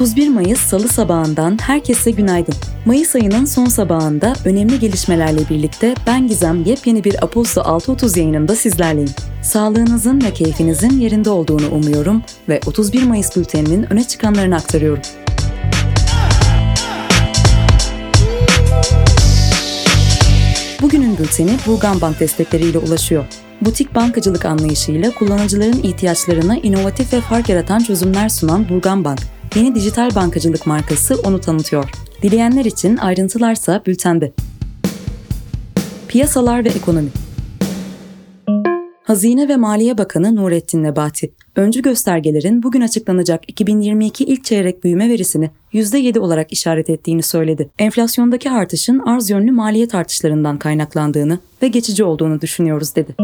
31 Mayıs Salı sabahından herkese günaydın. Mayıs ayının son sabahında önemli gelişmelerle birlikte ben Gizem yepyeni bir Aposto 6.30 yayınında sizlerleyim. Sağlığınızın ve keyfinizin yerinde olduğunu umuyorum ve 31 Mayıs bülteninin öne çıkanlarını aktarıyorum. Bugünün bülteni Burgan Bank destekleriyle ulaşıyor. Butik bankacılık anlayışıyla kullanıcıların ihtiyaçlarına inovatif ve fark yaratan çözümler sunan Burgan Bank, yeni dijital bankacılık markası onu tanıtıyor. Dileyenler için ayrıntılarsa bültende. Piyasalar ve ekonomi Hazine ve Maliye Bakanı Nurettin Nebati, öncü göstergelerin bugün açıklanacak 2022 ilk çeyrek büyüme verisini %7 olarak işaret ettiğini söyledi. Enflasyondaki artışın arz yönlü maliyet artışlarından kaynaklandığını ve geçici olduğunu düşünüyoruz dedi.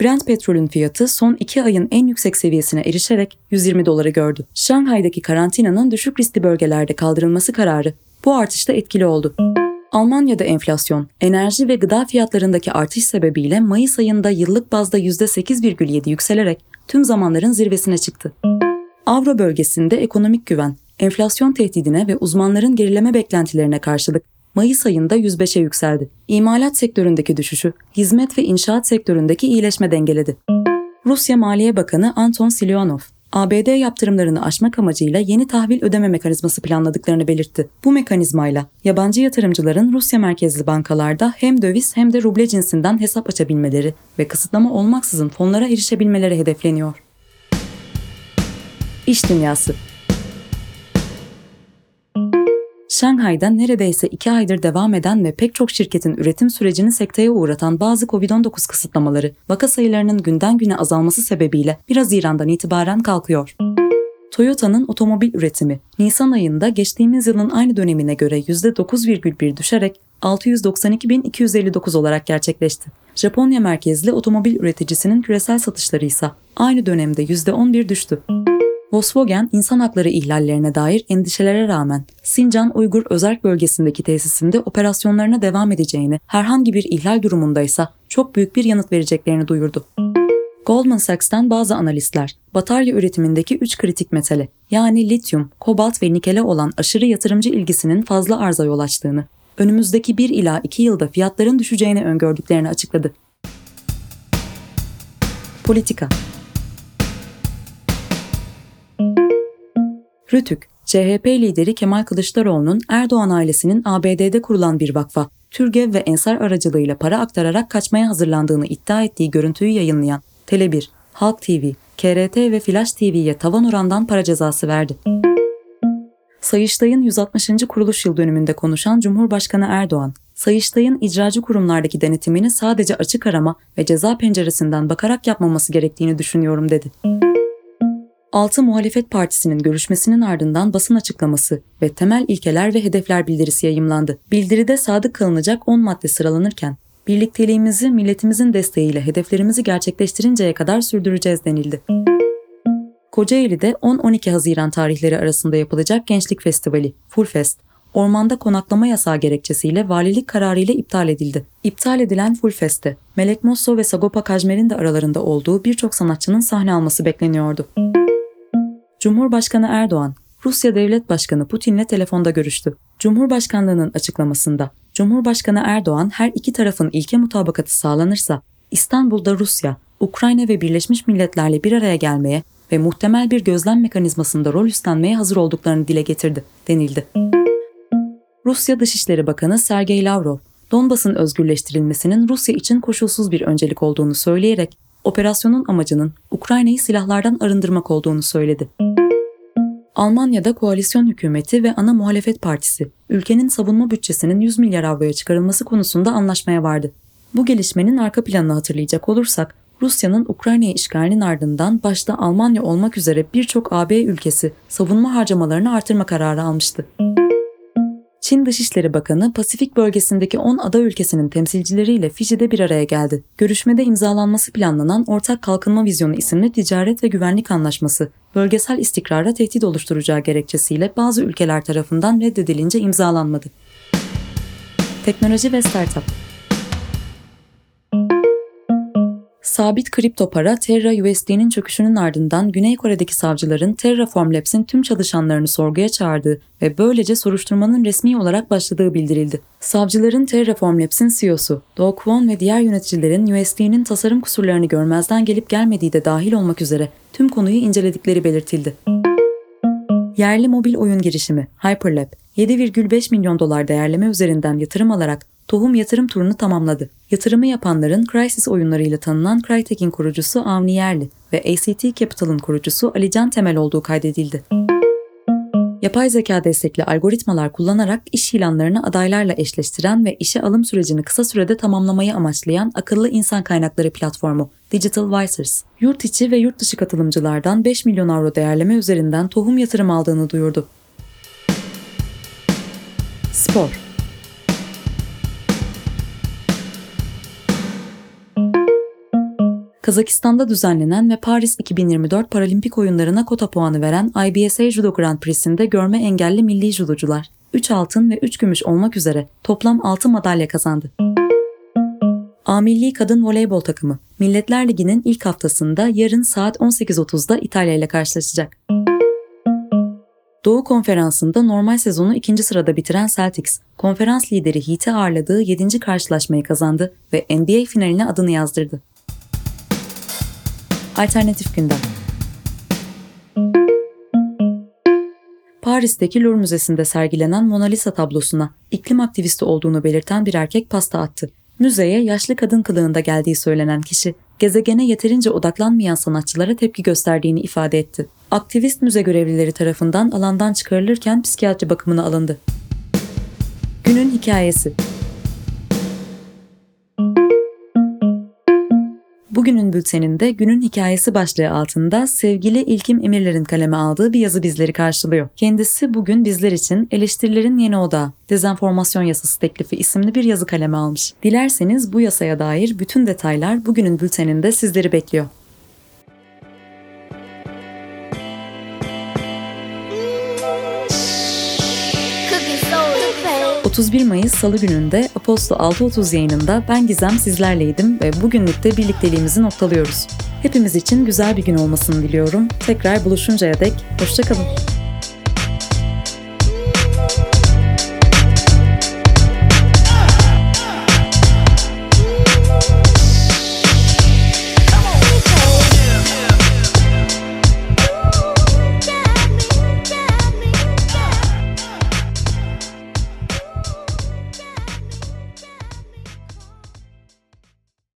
Brent petrolün fiyatı son 2 ayın en yüksek seviyesine erişerek 120 doları gördü. Şanghay'daki karantinanın düşük riskli bölgelerde kaldırılması kararı bu artışta etkili oldu. Almanya'da enflasyon, enerji ve gıda fiyatlarındaki artış sebebiyle Mayıs ayında yıllık bazda %8,7 yükselerek tüm zamanların zirvesine çıktı. Avro bölgesinde ekonomik güven, enflasyon tehdidine ve uzmanların gerileme beklentilerine karşılık Mayıs ayında 105'e yükseldi. İmalat sektöründeki düşüşü, hizmet ve inşaat sektöründeki iyileşme dengeledi. Rusya Maliye Bakanı Anton Siluanov, ABD yaptırımlarını aşmak amacıyla yeni tahvil ödeme mekanizması planladıklarını belirtti. Bu mekanizmayla yabancı yatırımcıların Rusya merkezli bankalarda hem döviz hem de ruble cinsinden hesap açabilmeleri ve kısıtlama olmaksızın fonlara erişebilmeleri hedefleniyor. İş Dünyası Şanghay'da neredeyse iki aydır devam eden ve pek çok şirketin üretim sürecini sekteye uğratan bazı COVID-19 kısıtlamaları, vaka sayılarının günden güne azalması sebebiyle 1 Haziran'dan itibaren kalkıyor. Toyota'nın otomobil üretimi Nisan ayında geçtiğimiz yılın aynı dönemine göre %9,1 düşerek 692.259 olarak gerçekleşti. Japonya merkezli otomobil üreticisinin küresel satışları ise aynı dönemde %11 düştü. Volkswagen insan hakları ihlallerine dair endişelere rağmen Sincan Uygur Özerk Bölgesi'ndeki tesisinde operasyonlarına devam edeceğini, herhangi bir ihlal durumundaysa çok büyük bir yanıt vereceklerini duyurdu. Goldman Sachs'tan bazı analistler, batarya üretimindeki 3 kritik metale yani lityum, kobalt ve nikele olan aşırı yatırımcı ilgisinin fazla arza yol açtığını, önümüzdeki 1 ila 2 yılda fiyatların düşeceğini öngördüklerini açıkladı. Politika Rütük, CHP lideri Kemal Kılıçdaroğlu'nun Erdoğan ailesinin ABD'de kurulan bir vakfa, Türgev ve Ensar aracılığıyla para aktararak kaçmaya hazırlandığını iddia ettiği görüntüyü yayınlayan Tele1, Halk TV, KRT ve Flash TV'ye tavan orandan para cezası verdi. Sayıştay'ın 160. kuruluş yıl dönümünde konuşan Cumhurbaşkanı Erdoğan, Sayıştay'ın icracı kurumlardaki denetimini sadece açık arama ve ceza penceresinden bakarak yapmaması gerektiğini düşünüyorum dedi. Altı Muhalefet Partisi'nin görüşmesinin ardından basın açıklaması ve temel ilkeler ve hedefler bildirisi yayımlandı. Bildiride sadık kalınacak 10 madde sıralanırken, birlikteliğimizi milletimizin desteğiyle hedeflerimizi gerçekleştirinceye kadar sürdüreceğiz denildi. Kocaeli'de 10-12 Haziran tarihleri arasında yapılacak Gençlik Festivali, Full Fest, ormanda konaklama yasağı gerekçesiyle valilik kararıyla iptal edildi. İptal edilen Full Fest'te Melek Mosso ve Sagopa Kajmer'in de aralarında olduğu birçok sanatçının sahne alması bekleniyordu. Cumhurbaşkanı Erdoğan, Rusya Devlet Başkanı Putin'le telefonda görüştü. Cumhurbaşkanlığının açıklamasında, Cumhurbaşkanı Erdoğan her iki tarafın ilke mutabakatı sağlanırsa, İstanbul'da Rusya, Ukrayna ve Birleşmiş Milletler'le bir araya gelmeye ve muhtemel bir gözlem mekanizmasında rol üstlenmeye hazır olduklarını dile getirdi, denildi. Rusya Dışişleri Bakanı Sergey Lavrov, Donbas'ın özgürleştirilmesinin Rusya için koşulsuz bir öncelik olduğunu söyleyerek operasyonun amacının Ukrayna'yı silahlardan arındırmak olduğunu söyledi. Almanya'da koalisyon hükümeti ve ana muhalefet partisi, ülkenin savunma bütçesinin 100 milyar avroya çıkarılması konusunda anlaşmaya vardı. Bu gelişmenin arka planını hatırlayacak olursak, Rusya'nın Ukrayna'ya işgalinin ardından başta Almanya olmak üzere birçok AB ülkesi savunma harcamalarını artırma kararı almıştı. Çin Dışişleri Bakanı Pasifik bölgesindeki 10 ada ülkesinin temsilcileriyle Fiji'de bir araya geldi. Görüşmede imzalanması planlanan Ortak Kalkınma Vizyonu isimli ticaret ve güvenlik anlaşması, bölgesel istikrara tehdit oluşturacağı gerekçesiyle bazı ülkeler tarafından reddedilince imzalanmadı. Teknoloji ve Startup Sabit kripto para Terra USD'nin çöküşünün ardından Güney Kore'deki savcıların Terraform Labs'in tüm çalışanlarını sorguya çağırdığı ve böylece soruşturmanın resmi olarak başladığı bildirildi. Savcıların Terraform Labs'in CEO'su Do Kwon ve diğer yöneticilerin USD'nin tasarım kusurlarını görmezden gelip gelmediği de dahil olmak üzere tüm konuyu inceledikleri belirtildi. Yerli mobil oyun girişimi Hyperlab 7,5 milyon dolar değerleme üzerinden yatırım alarak tohum yatırım turunu tamamladı. Yatırımı yapanların Crysis oyunlarıyla tanınan Crytek'in kurucusu Avni Yerli ve ACT Capital'ın kurucusu Alican Temel olduğu kaydedildi. Yapay zeka destekli algoritmalar kullanarak iş ilanlarını adaylarla eşleştiren ve işe alım sürecini kısa sürede tamamlamayı amaçlayan akıllı insan kaynakları platformu Digital Visors, yurt içi ve yurt dışı katılımcılardan 5 milyon avro değerleme üzerinden tohum yatırım aldığını duyurdu. Spor Kazakistan'da düzenlenen ve Paris 2024 Paralimpik oyunlarına kota puanı veren IBSA Judo Grand Prix'sinde görme engelli milli judocular 3 altın ve 3 gümüş olmak üzere toplam 6 madalya kazandı. A Milli Kadın Voleybol takımı Milletler Ligi'nin ilk haftasında yarın saat 18.30'da İtalya ile karşılaşacak. Doğu Konferansı'nda normal sezonu ikinci sırada bitiren Celtics, konferans lideri Heat'i ağırladığı 7. karşılaşmayı kazandı ve NBA finaline adını yazdırdı. Alternatif gündem. Paris'teki Louvre Müzesi'nde sergilenen Mona Lisa tablosuna iklim aktivisti olduğunu belirten bir erkek pasta attı. Müzeye yaşlı kadın kılığında geldiği söylenen kişi, gezegene yeterince odaklanmayan sanatçılara tepki gösterdiğini ifade etti. Aktivist müze görevlileri tarafından alandan çıkarılırken psikiyatri bakımına alındı. Günün hikayesi Bugünün bülteninde günün hikayesi başlığı altında sevgili İlkim Emirler'in kaleme aldığı bir yazı bizleri karşılıyor. Kendisi bugün bizler için eleştirilerin yeni odağı, dezenformasyon yasası teklifi isimli bir yazı kaleme almış. Dilerseniz bu yasaya dair bütün detaylar bugünün bülteninde sizleri bekliyor. 31 Mayıs Salı gününde Apollo 6.30 yayınında ben Gizem sizlerleydim ve bugünlük de birlikteliğimizi noktalıyoruz. Hepimiz için güzel bir gün olmasını diliyorum. Tekrar buluşuncaya dek hoşçakalın.